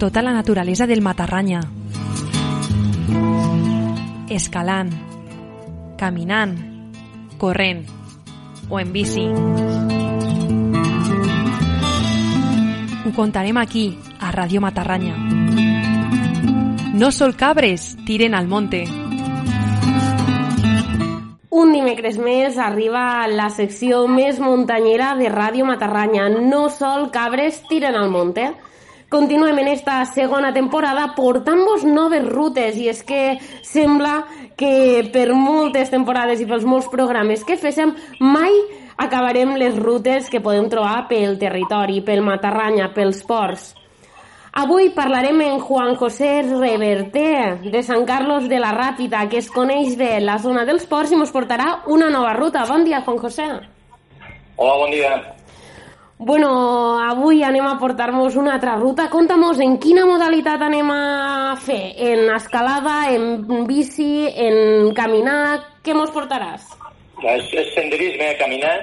tota la naturalesa del Matarranya. Escalant, caminant, corrent o en bici. Ho contarem aquí, a Ràdio Matarranya. No sol cabres, tiren al monte. Un dimecres més arriba la secció més muntanyera de Ràdio Matarranya. No sol cabres tiren al monte. Continuem en esta segona temporada portant-vos noves rutes i és que sembla que per moltes temporades i pels molts programes que féssim mai acabarem les rutes que podem trobar pel territori, pel Matarranya, pels ports. Avui parlarem amb Juan José Reverter, de Sant Carlos de la Ràpita, que es coneix bé la zona dels ports i ens portarà una nova ruta. Bon dia, Juan José. Hola, bon dia. Bueno, avui anem a portar-nos una altra ruta. Conta-nos en quina modalitat anem a fer? En escalada, en bici, en caminar? Què mos portaràs? És, és senderisme, caminar.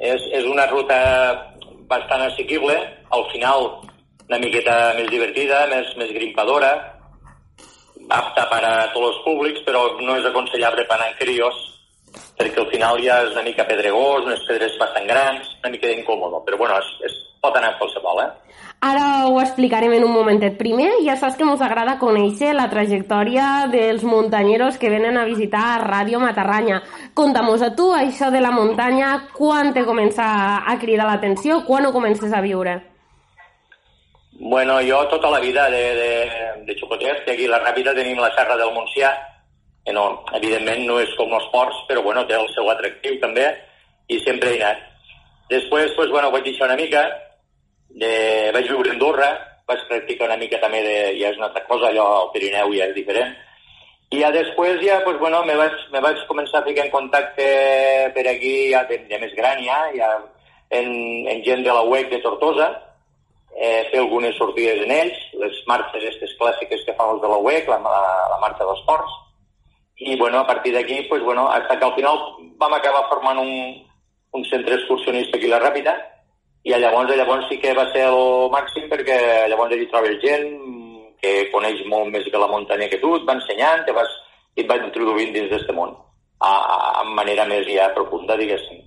És, és una ruta bastant assequible. Al final, una miqueta més divertida, més, més grimpadora, apta per a tots els públics, però no és aconsellable per en crios, perquè al final ja és una mica pedregós, unes pedres bastant grans, una mica d'incòmodo, però bueno, es, es pot anar qualsevol, eh? Ara ho explicarem en un momentet. Primer, ja saps que ens agrada conèixer la trajectòria dels muntanyeros que venen a visitar Ràdio Matarranya. Conta-mos a tu això de la muntanya, quan te comença a cridar l'atenció, quan ho comences a viure? Bueno, jo tota la vida de, de, de xocotet, que aquí a la Ràpida tenim la Serra del Montsià, que no, evidentment no és com els ports, però bueno, té el seu atractiu també, i sempre he anat. Després, pues, bueno, vaig deixar una mica, de, vaig viure a Andorra, vaig practicar una mica també de... ja és una altra cosa, allò al Pirineu ja és diferent. I ja després ja, pues, bueno, me vaig, me vaig començar a ficar en contacte per aquí ja de, de més gran ja, ja en, en gent de la UEC de Tortosa, eh, fer algunes sortides en ells, les marxes aquestes clàssiques que fan els de la UEC, la, la, la marxa dels ports, i bueno, a partir d'aquí, pues, bueno, hasta que al final vam acabar formant un, un centre excursionista aquí a la Ràpida, i llavors, llavors sí que va ser el màxim perquè llavors allí trobes gent que coneix molt més que la muntanya que tu, et va ensenyant, te vas, i et va introduint dins d'aquest món, a, a, a manera més ja profunda, diguéssim.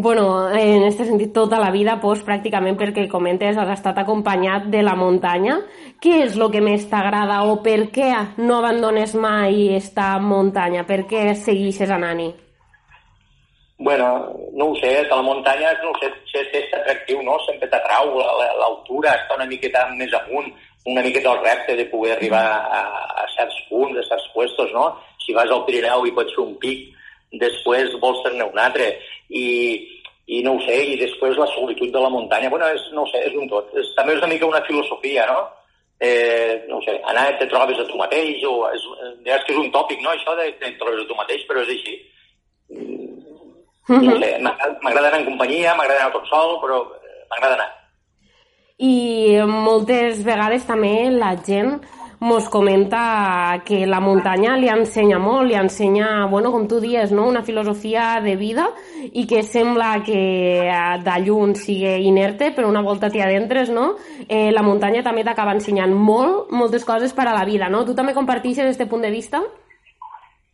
Bueno, en este sentit, tota la vida, pues, pràcticament perquè comentes, has estat acompanyat de la muntanya. Què és el que més t'agrada o per què no abandones mai esta muntanya? Per què segueixes anant-hi? Bueno, no ho sé, la muntanya, no ho sé, és atractiu, no? Sempre t'atrau l'altura, està una miqueta més amunt, una miqueta el repte de poder arribar a, a certs punts, a certs puestos, no? Si vas al Pirineu i pots fer un pic, després vols fer-ne un altre, i, i no ho sé, i després la solitud de la muntanya, bueno, és, no sé, és un tot. És, també és una mica una filosofia, no? Eh, no sé, anar te trobes a tu mateix, o és, és que és un tòpic, no?, això de te trobes a tu mateix, però és així no sé, m'agrada anar en companyia, m'agrada anar tot sol, però eh, m'agrada anar. I moltes vegades també la gent mos comenta que la muntanya li ensenya molt, li ensenya, bueno, com tu dies, no? una filosofia de vida i que sembla que eh, de lluny sigui inerte, però una volta t'hi adentres, no? Eh, la muntanya també t'acaba ensenyant molt, moltes coses per a la vida, no? Tu també compartixes aquest punt de vista?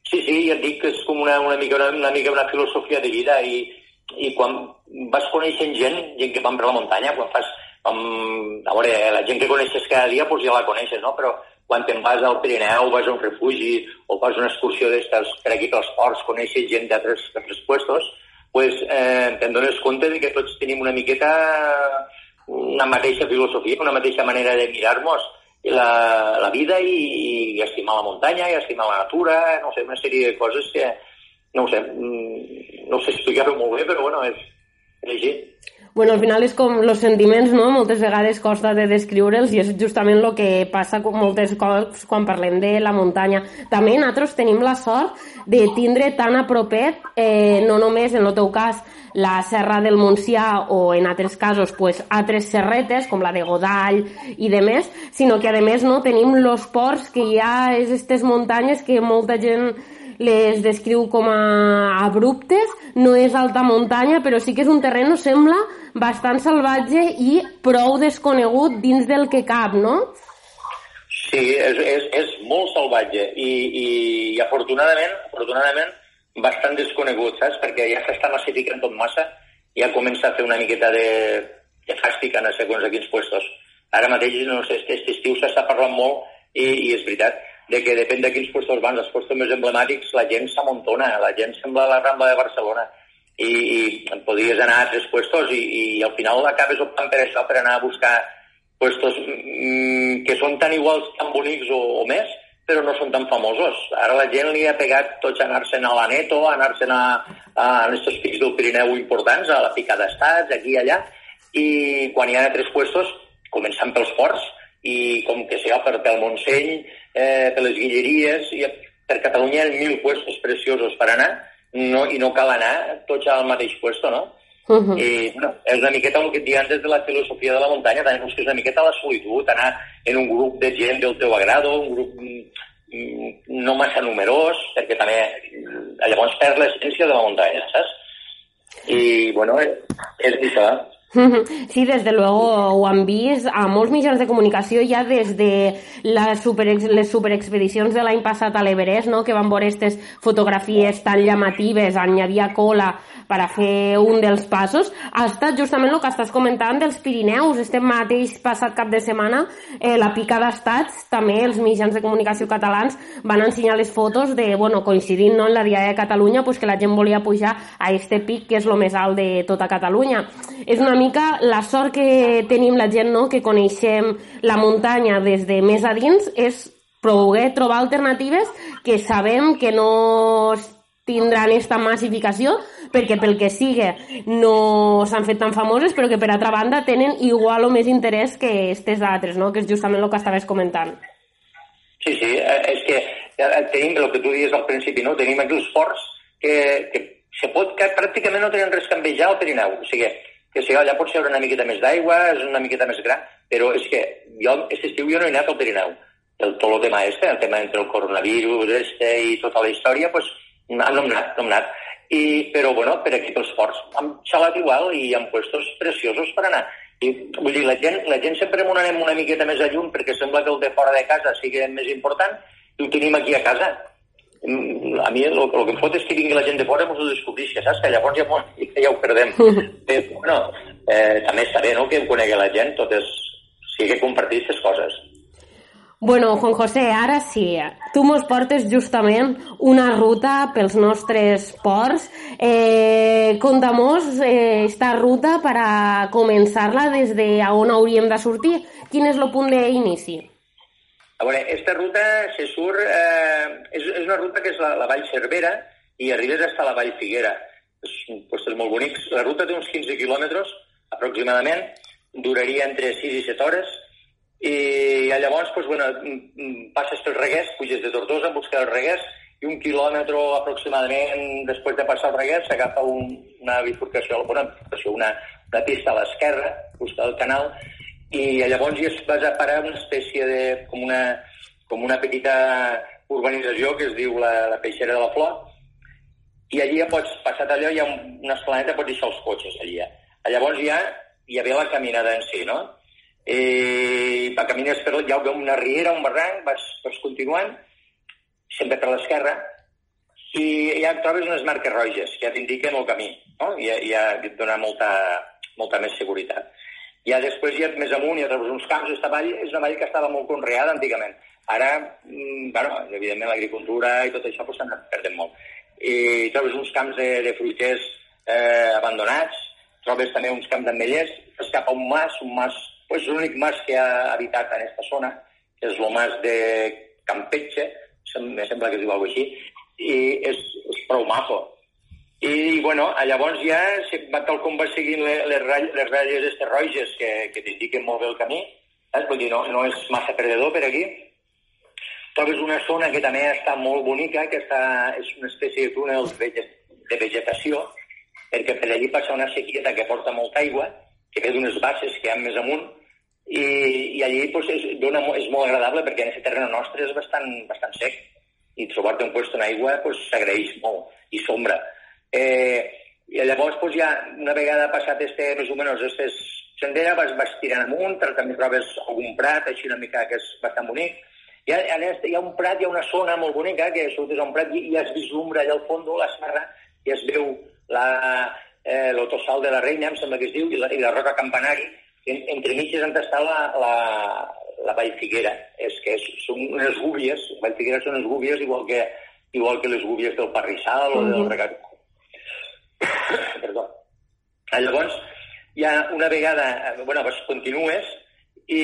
Sí, sí, ja et dic que és com una, una, mica, una, una mica una filosofia de vida i, i quan vas coneixent gent, gent que van per la muntanya, quan fas... Com, a veure, la gent que coneixes cada dia doncs ja la coneixes, no? Però quan te'n vas al Pirineu, vas a un refugi o fas una excursió d'estes per aquí pels ports, coneixes gent d'altres puestos, pues, eh, te'n dones compte de que tots tenim una miqueta una mateixa filosofia, una mateixa manera de mirar-nos la, la vida i, i estimar la muntanya i estimar la natura, no sé, una sèrie de coses que, no sé, mm, no sé explicar-ho molt bé, però bueno, és, així. Bueno, al final és com els sentiments, no? Moltes vegades costa de descriure'ls i és justament el que passa moltes cops quan parlem de la muntanya. També nosaltres tenim la sort de tindre tan a propet, eh, no només en el teu cas, la Serra del Montsià o en altres casos pues, altres serretes com la de Godall i de més, sinó que a més no tenim los ports que hi ha aquestes muntanyes que molta gent les descriu com a abruptes, no és alta muntanya, però sí que és un terreny, sembla, bastant salvatge i prou desconegut dins del que cap, no? Sí, és, és, és molt salvatge i, i, i afortunadament, afortunadament bastant desconegut, saps? Perquè ja s'està massificant tot massa ja comença a fer una miqueta de, de fàstic en segons a quins puestos. Ara mateix, no sé, aquest estiu s'està parlant molt i, i és veritat de que depèn de quins puestos van, els puestos més emblemàtics, la gent s'amontona, la gent sembla la Rambla de Barcelona. I, i podries anar a altres puestos i, i al final acabes optant per això, per anar a buscar puestos mm, que són tan iguals, tan bonics o, o més, però no són tan famosos. Ara la gent li ha pegat tots a anar-se'n a la Neto, a anar-se'n a, a aquests pics del Pirineu importants, a la Pica d'Estats, aquí i allà, i quan hi ha tres puestos, començant pels ports, i com que sigui per, pel Montseny, eh, per les Guilleries, i per Catalunya hi ha mil puestos preciosos per anar, no, i no cal anar tots al mateix puesto, no? Uh -huh. I no, és una miqueta el que et diuen des de la filosofia de la muntanya, també busques una miqueta la solitud, anar en un grup de gent del teu agrado, un grup mm, no massa numerós, perquè també llavors perds l'essència de la muntanya, saps? I, bueno, és això. Sí, desde luego ho han vist a molts mitjans de comunicació ja des de les, super, les superexpedicions de l'any passat a l'Everest, no? que van veure aquestes fotografies tan llamatives on hi havia cola per a fer un dels passos, ha estat justament el que estàs comentant dels Pirineus. Este mateix passat cap de setmana, eh, la pica d'estats, també els mitjans de comunicació catalans van ensenyar les fotos de, bueno, coincidint no, en la Diada de Catalunya, pues, que la gent volia pujar a este pic que és el més alt de tota Catalunya. És una mica la sort que tenim la gent no, que coneixem la muntanya des de més a dins, és poder trobar alternatives que sabem que no tindran aquesta massificació perquè pel que sigui no s'han fet tan famoses però que per altra banda tenen igual o més interès que aquestes altres, no? que és justament el que estaves comentant. Sí, sí, eh, és que eh, tenim el que tu dius al principi, no? tenim aquí els ports que, que se pot, que pràcticament no tenen res que envejar al Pirineu. O sigui, que si allà pot ser una miqueta més d'aigua, és una miqueta més gran, però és que jo, aquest estiu jo no he anat al Pirineu. El, tot el tema este, el tema entre el coronavirus este i tota la història, pues, no, no hem anat, no hem anat. I, però, bueno, per aquí pels ports hem xalat igual i ha puestos preciosos per anar. I, vull dir, la gent, la gent sempre m'ho anem una miqueta més a llum perquè sembla que el de fora de casa sigui més important i ho tenim aquí a casa. A mi el, el que em fot és que vingui la gent de fora i ens ho descobrisca, saps? Que llavors ja, ja ho perdem. Però, bueno, eh, també està bé, no?, que em conegui la gent, tot és... Sí que compartir aquestes coses. Bueno, Juan José, ara sí, tu mos portes justament una ruta pels nostres ports. Eh, Conta-mos eh, esta ruta per a començar-la des de on hauríem de sortir. Quin és el punt d'inici? Veure, aquesta ruta se surt... Eh, és, és una ruta que és la, la Vall Cervera i arribes fins a la Vall Figuera. És un llocs molt bonics. La ruta té uns 15 quilòmetres, aproximadament. Duraria entre 6 i 7 hores i llavors pues, bueno, passes pel Reguers, puges de Tortosa en busca del Reguers, i un quilòmetre aproximadament després de passar el Reguers s'agafa un, una bifurcació, una, bifurcació una, una pista a l'esquerra, busca el canal, i llavors ja es vas a parar una espècie de... com una, com una petita urbanització que es diu la, la Peixera de la Flor, i allí ja pots, passar allò, hi ha una esplaneta, pots deixar els cotxes allí. Llavors ja hi havia la caminada en si, no? va camines per hi ha una riera, un barranc, vas, vas continuant, sempre per l'esquerra, i ja trobes unes marques roges que ja t'indiquen el camí, no? I ja, ja et dona molta, molta més seguretat. Ja després, ja més amunt, ja trobes uns camps. Aquesta vall és una vall que estava molt conreada antigament. Ara, mm, bueno, evidentment, l'agricultura i tot això s'han pues, perdent molt. I trobes uns camps de, de fruiters eh, abandonats, trobes també uns camps d'ametllers, es cap a un mas, un mas pues l'únic mas que ha habitat en aquesta zona, que és el mas de Campeche, me sembla que es diu alguna així, i és, és prou majo. I, bueno, llavors ja, tal com va seguint les, les, les ratlles aquestes roges que, que t'indiquen molt bé el camí, saps? Vull dir, no, no és massa perdedor per aquí. Trobes una zona que també està molt bonica, que està, és una espècie de túnel de vegetació, perquè per allí passa una sequieta que porta molta aigua, que ve d'unes bases que hi ha més amunt, i, i allí pues, és, dona, és molt agradable perquè en aquest terreny nostre és bastant, bastant sec. i trobar-te un lloc en aigua s'agraeix molt, i sombra. Eh, I llavors, pues, ja, una vegada passat este, més o menys, este sendera, vas, vas tirant amunt, també trobes algun prat, així una mica que és bastant bonic. Hi ha, hi ha un prat, hi ha una zona molt bonica, que surtes a un prat i, i es vislumbra allà al fons la serra i es veu la, eh, l'autossal de la reina, em sembla que es diu, i la, i la roca campanari, en, entre mitges on està la, la, la Vall Figuera, és que és, són unes gúbies, Vall Figuera són unes gúbies igual que, igual que les gúbies del Parrissal o del Regat. Perdó. Ah, llavors, ja una vegada, bueno, pues continues i,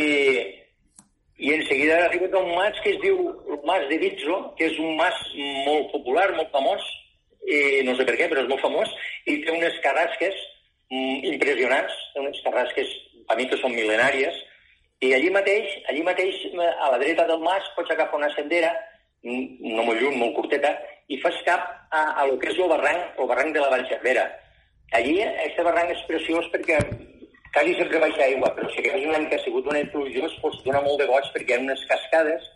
i en seguida arriba un mas que es diu el Mas de Vitzo, que és un mas molt popular, molt famós, i no sé per què, però és molt famós, i té unes carrasques mm, impressionants, unes carrasques a mi que són mil·lenàries, i allí mateix, allí mateix, a la dreta del mas, pots agafar una sendera, no molt lluny, molt curteta, i fas cap a, a lo que és el barranc, el barranc de la Vall Cervera. Allí, aquest barranc és preciós perquè quasi sempre baixa aigua, però si aquest any que ha sigut una plujós, doncs dona molt de goig perquè hi ha unes cascades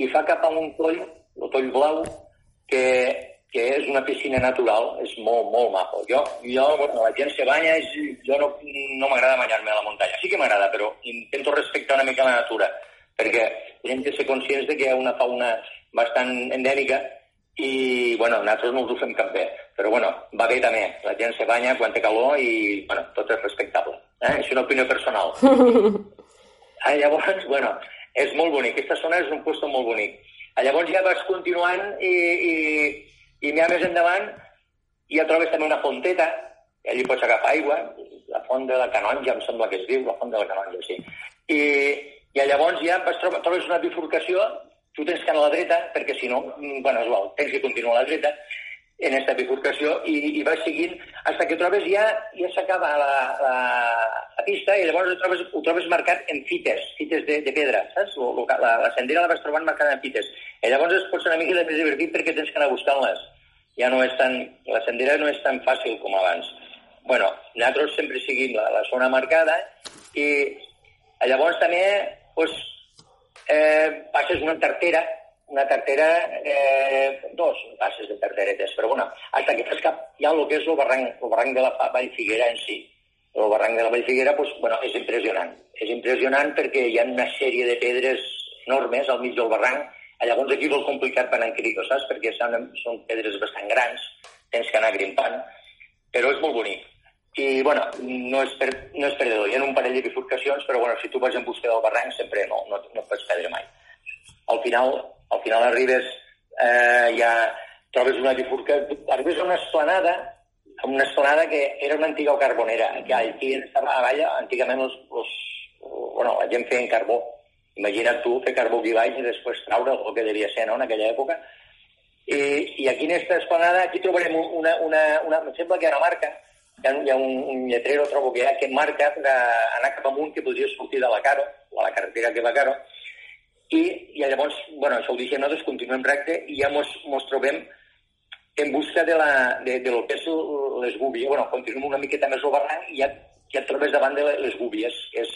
i fa cap a un toll, el toll blau, que que és una piscina natural, és molt, molt maco. Jo, jo bueno, la gent se banya, és, jo no, no m'agrada banyar-me a la muntanya. Sí que m'agrada, però intento respectar una mica la natura, perquè la gent té ser conscients de que hi ha una fauna bastant endèmica i, bueno, nosaltres no us ho fem cap bé. Però, bueno, va bé també. La gent se banya quan té calor i, bueno, tot és respectable. Eh? És una opinió personal. ah, llavors, bueno, és molt bonic. Aquesta zona és un lloc molt bonic. Ah, llavors ja vas continuant i, i i ja més endavant ja trobes també una fonteta, i allí pots agafar aigua, la font de la Canonja, em sembla que es diu, la font de la Canonja, sí. I, i llavors ja vas trobar, trobes una bifurcació, tu tens que anar a la dreta, perquè si no, mm, bueno, és igual, tens que continuar a la dreta, en aquesta bifurcació i, i vas seguint fins que trobes ja, ja s'acaba la, la, la pista i llavors ho trobes, ho trobes marcat en fites, fites de, de pedra, saps? O, la, la sendera la vas trobant marcada en fites. I llavors es pot ser una mica més divertit perquè tens que anar buscant-les. Ja no és tan, la sendera no és tan fàcil com abans. bueno, nosaltres sempre seguim la, la zona marcada i llavors també pues, eh, passes una tartera una tartera, eh, dos passes de tarteretes, però bueno, hasta que fas cap ja el que és el barranc, el barranc de la Vall Figuera en si. El barranc de la Vall Figuera, pues, bueno, és impressionant. És impressionant perquè hi ha una sèrie de pedres enormes al mig del barranc, llavors aquí és complicat per anar en saps? Perquè són, són pedres bastant grans, tens que anar grimpant, però és molt bonic. I, bueno, no és, per, no és perdedor. Hi ha un parell de bifurcacions, però, bueno, si tu vas en busca del barranc, sempre no, no, no pots perdre mai. Al final, al final arribes, eh, ja trobes una bifurca, arribes a una esplanada, a una esplanada que era una antiga carbonera, que aquí estava a Valla, antigament els, els, bueno, la gent feia carbó. Imagina't tu fer carbó aquí baix i després traure el que devia ser no, en aquella època. I, i aquí en aquesta esplanada, aquí trobarem una, una, una, em sembla que era una marca, hi ha, hi ha un, un lletrero, trobo que hi ha, que marca anar cap amunt que podria sortir de la Caro, o a la carretera que va a Caro, i, i llavors, bueno, això ho deixem nosaltres, continuem recte i ja mos, mos trobem en busca de, la, de, de lo que és les gúbies. Bueno, continuem una miqueta més al barranc i ja, ja et trobes davant de les gúbies, és,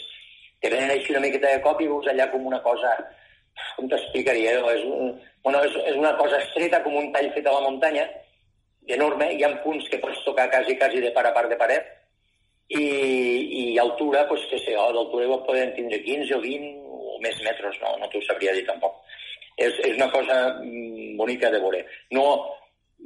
te venen així una miqueta de cop i veus allà com una cosa, com t'explicaria, és, un, bueno, és, és una cosa estreta com un tall fet a la muntanya, enorme, hi ha punts que pots tocar quasi, quasi de part a part de paret, i, i altura, doncs, què sé, oh, d'altura poden tindre 15 o 20 més metres, no, no t'ho sabria dir tampoc. És, és una cosa mm, bonica de veure. No,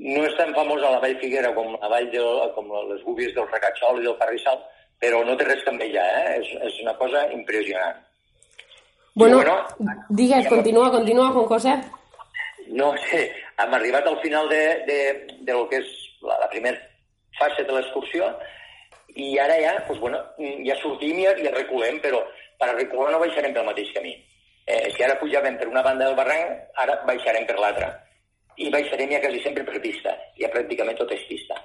no és tan famosa la Vall Figuera com la Vall de, com les gúbies del Recatxol i del Parrissal, però no té res amb ella, eh? és, és una cosa impressionant. Bueno, bueno digues, continua, continua, Juan José. No sé, hem arribat al final de, de, de lo que és la, la primera fase de l'excursió i ara ja, doncs, bueno, ja sortim i ja, ja reculem, però per a no baixarem pel mateix camí. Eh, si ara pujàvem per una banda del barranc, ara baixarem per l'altra. I baixarem ja quasi sempre per pista. Ja pràcticament tot és pista.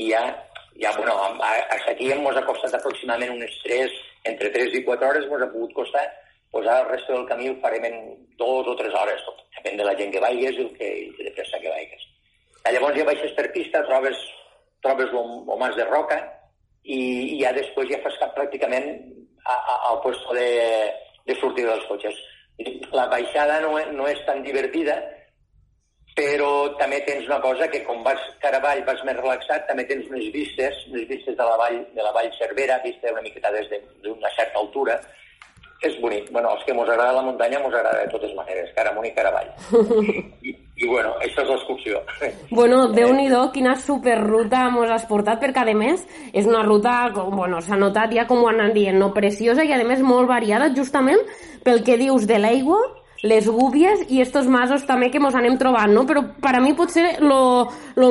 I ja, ja bueno, fins aquí ens ha costat aproximadament unes 3, entre 3 i 4 hores, ens ha pogut costar pues ara el resto del camí ho farem en dos o tres hores, tot. Depèn de la gent que vaigues i el que, i de pressa que vaigues. Llavors ja baixes per pista, trobes, trobes el mas de roca i, i ja després ja fas cap pràcticament al puesto de, de sortir dels cotxes. La baixada no, no és tan divertida però també tens una cosa que com vas cara avall, vas més relaxat, també tens unes vistes, unes vistes de la vall, de la vall Cervera, vista una miqueta des d'una certa altura, és bonic. Bueno, els que mos agrada la muntanya mos agrada de totes maneres, cara amunt i cara avall. I, i bueno, això és l'excursió. Bueno, déu nhi quina superruta mos has portat, perquè a més és una ruta, bueno, s'ha notat ja com ho anem dient, no? preciosa i a més molt variada, justament pel que dius de l'aigua, les gúbies i estos masos també que mos anem trobant, no? Però per a mi potser lo, lo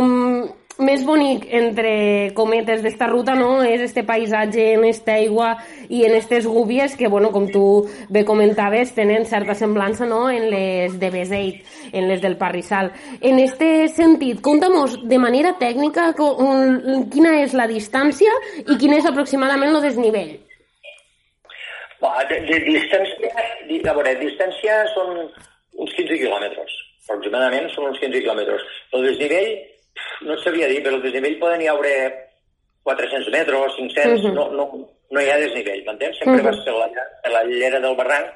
més bonic, entre cometes, d'esta ruta, no?, és este paisatge en esta aigua i en estes gúbies que, bueno, com tu bé comentaves, tenen certa semblança, no?, en les de Beseit, en les del Parrissal. En este sentit, conta'mos de manera tècnica quina és la distància i quin és aproximadament el desnivell. De, de distància, a veure, distància són uns 15 quilòmetres, aproximadament són uns 15 quilòmetres. El desnivell, no sabia dir, però el desnivell poden hi haure 400 metres, 500, uh -huh. no, no, no hi ha desnivell, m'entens? Sempre uh -huh. vas per la, per la llera del barranc,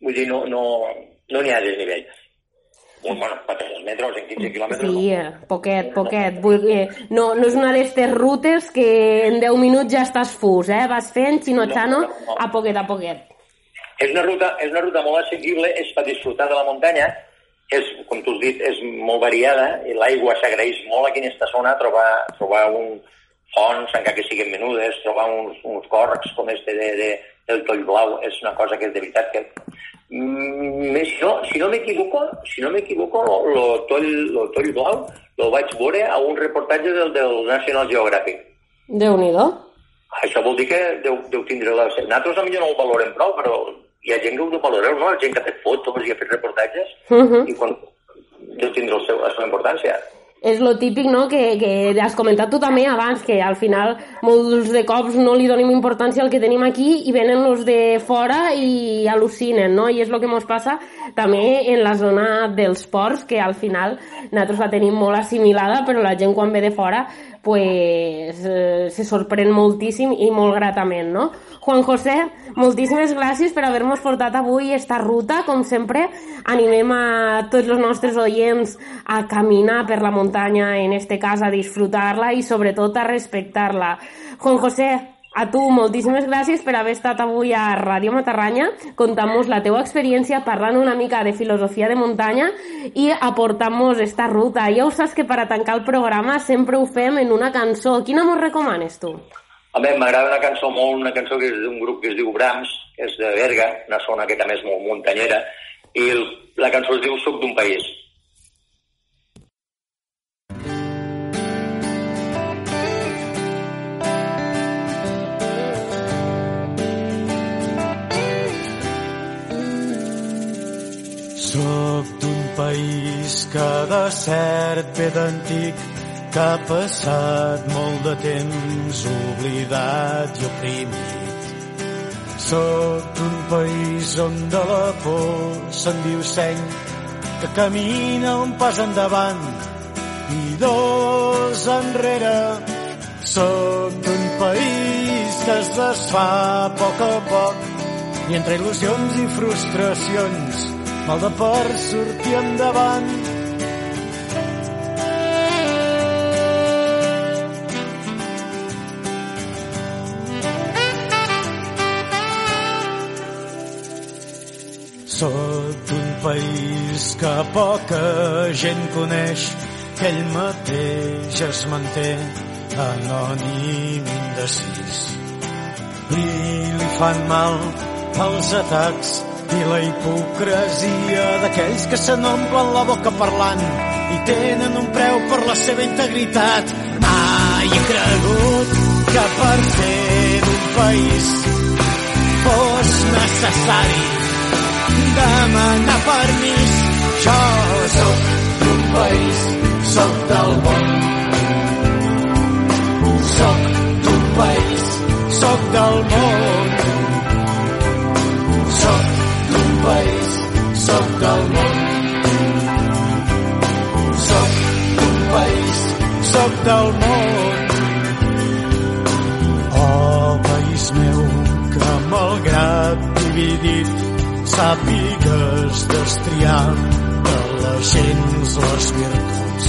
vull dir, no n'hi no, no ha desnivell bueno, 400 metres en 15 quilòmetres. Sí, no. poquet, poquet. Vull dir, no, no és una d'aquestes rutes que en 10 minuts ja estàs fus, eh? Vas fent xino-xano no, no, no. a poquet a poquet. És una ruta, és una ruta molt assequible, és per disfrutar de la muntanya, és, com tu has dit, és molt variada, i l'aigua s'agraeix molt aquí en aquesta zona, trobar, trobar un fonts, encara que siguin menudes, trobar uns, uns corcs com este de, de, del toll blau, és una cosa que és de veritat que Mm, si no, si no m'equivoco, si no m'equivoco, lo, toll, lo toll blau lo vaig veure a un reportatge del, del National Geographic. déu nhi Això vol dir que deu, deu tindre la... Nosaltres potser no el valorem prou, però hi ha gent que ho valoreu, no? La gent que ha fet fotos i ha fet reportatges, uh mhm. -huh. i quan deu tindre el seu, la seva importància és lo típic no? que, que has comentat tu també abans, que al final molts de cops no li donem importància al que tenim aquí i venen els de fora i al·lucinen, no? I és el que ens passa també en la zona dels ports, que al final nosaltres la tenim molt assimilada, però la gent quan ve de fora pues, eh, se sorprèn moltíssim i molt gratament, no? Juan José, moltíssimes gràcies per haver-nos portat avui esta ruta. Com sempre, animem a tots els nostres oients a caminar per la muntanya, en este cas a disfrutar-la i sobretot a respectar-la. Juan José, a tu, moltíssimes gràcies per haver estat avui a Ràdio Matarranya, contant-nos la teua experiència, parlant una mica de filosofia de muntanya i aportant-nos esta ruta. Ja ho saps que per a tancar el programa sempre ho fem en una cançó. Quina mos recomanes tu? Home, m'agrada una cançó molt, una cançó que és d'un grup que es diu Brahms, que és de Berga, una zona que també és molt muntanyera, i el, la cançó es diu Soc d'un país. Soc d'un país que de cert ve d'antic que ha passat molt de temps oblidat i oprimit. Soc d'un país on de la por se'n diu seny, que camina un pas endavant i dos enrere. Soc d'un país que es desfà a poc a poc i entre il·lusions i frustracions mal de per sortir endavant Soc d'un país que poca gent coneix, que ell mateix es manté anònim indecis. I li fan mal els atacs i la hipocresia d'aquells que se n'omplen la boca parlant i tenen un preu per la seva integritat. Mai he cregut que per ser d'un país fos necessari demanar permís. Jo sóc d'un país, sóc del món. Sóc d'un país, sóc del món. Sàpigues destriar de la gens les virtuts.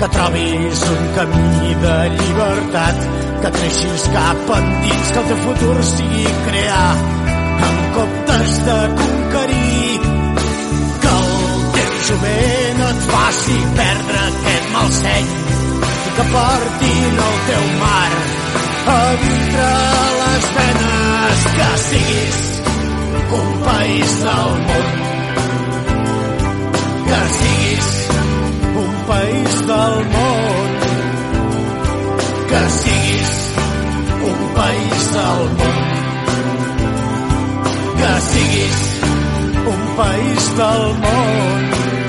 Que trobis un camí de llibertat, que creixis cap endins, que el teu futur sigui crear en comptes de conquerir. Que el teu jovent et faci perdre aquest mal seny i que portin el teu mar a dintre les venes que siguis un país del món. Que siguis un país del món. Que siguis un país del món. Que siguis un país del món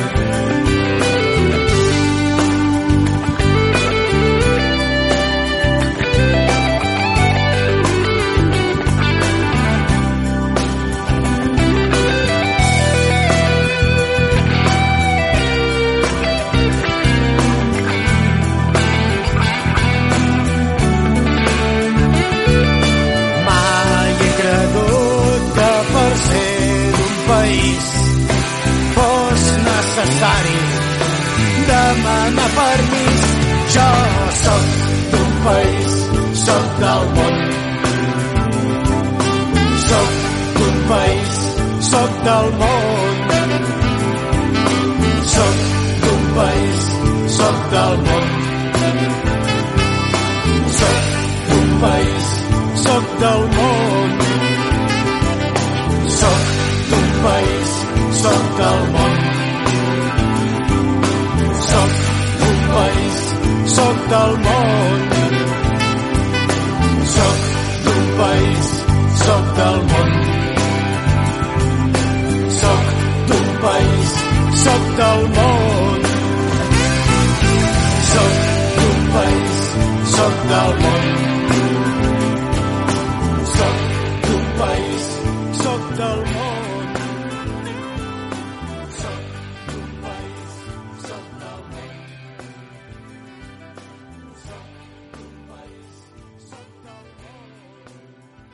dal mondo.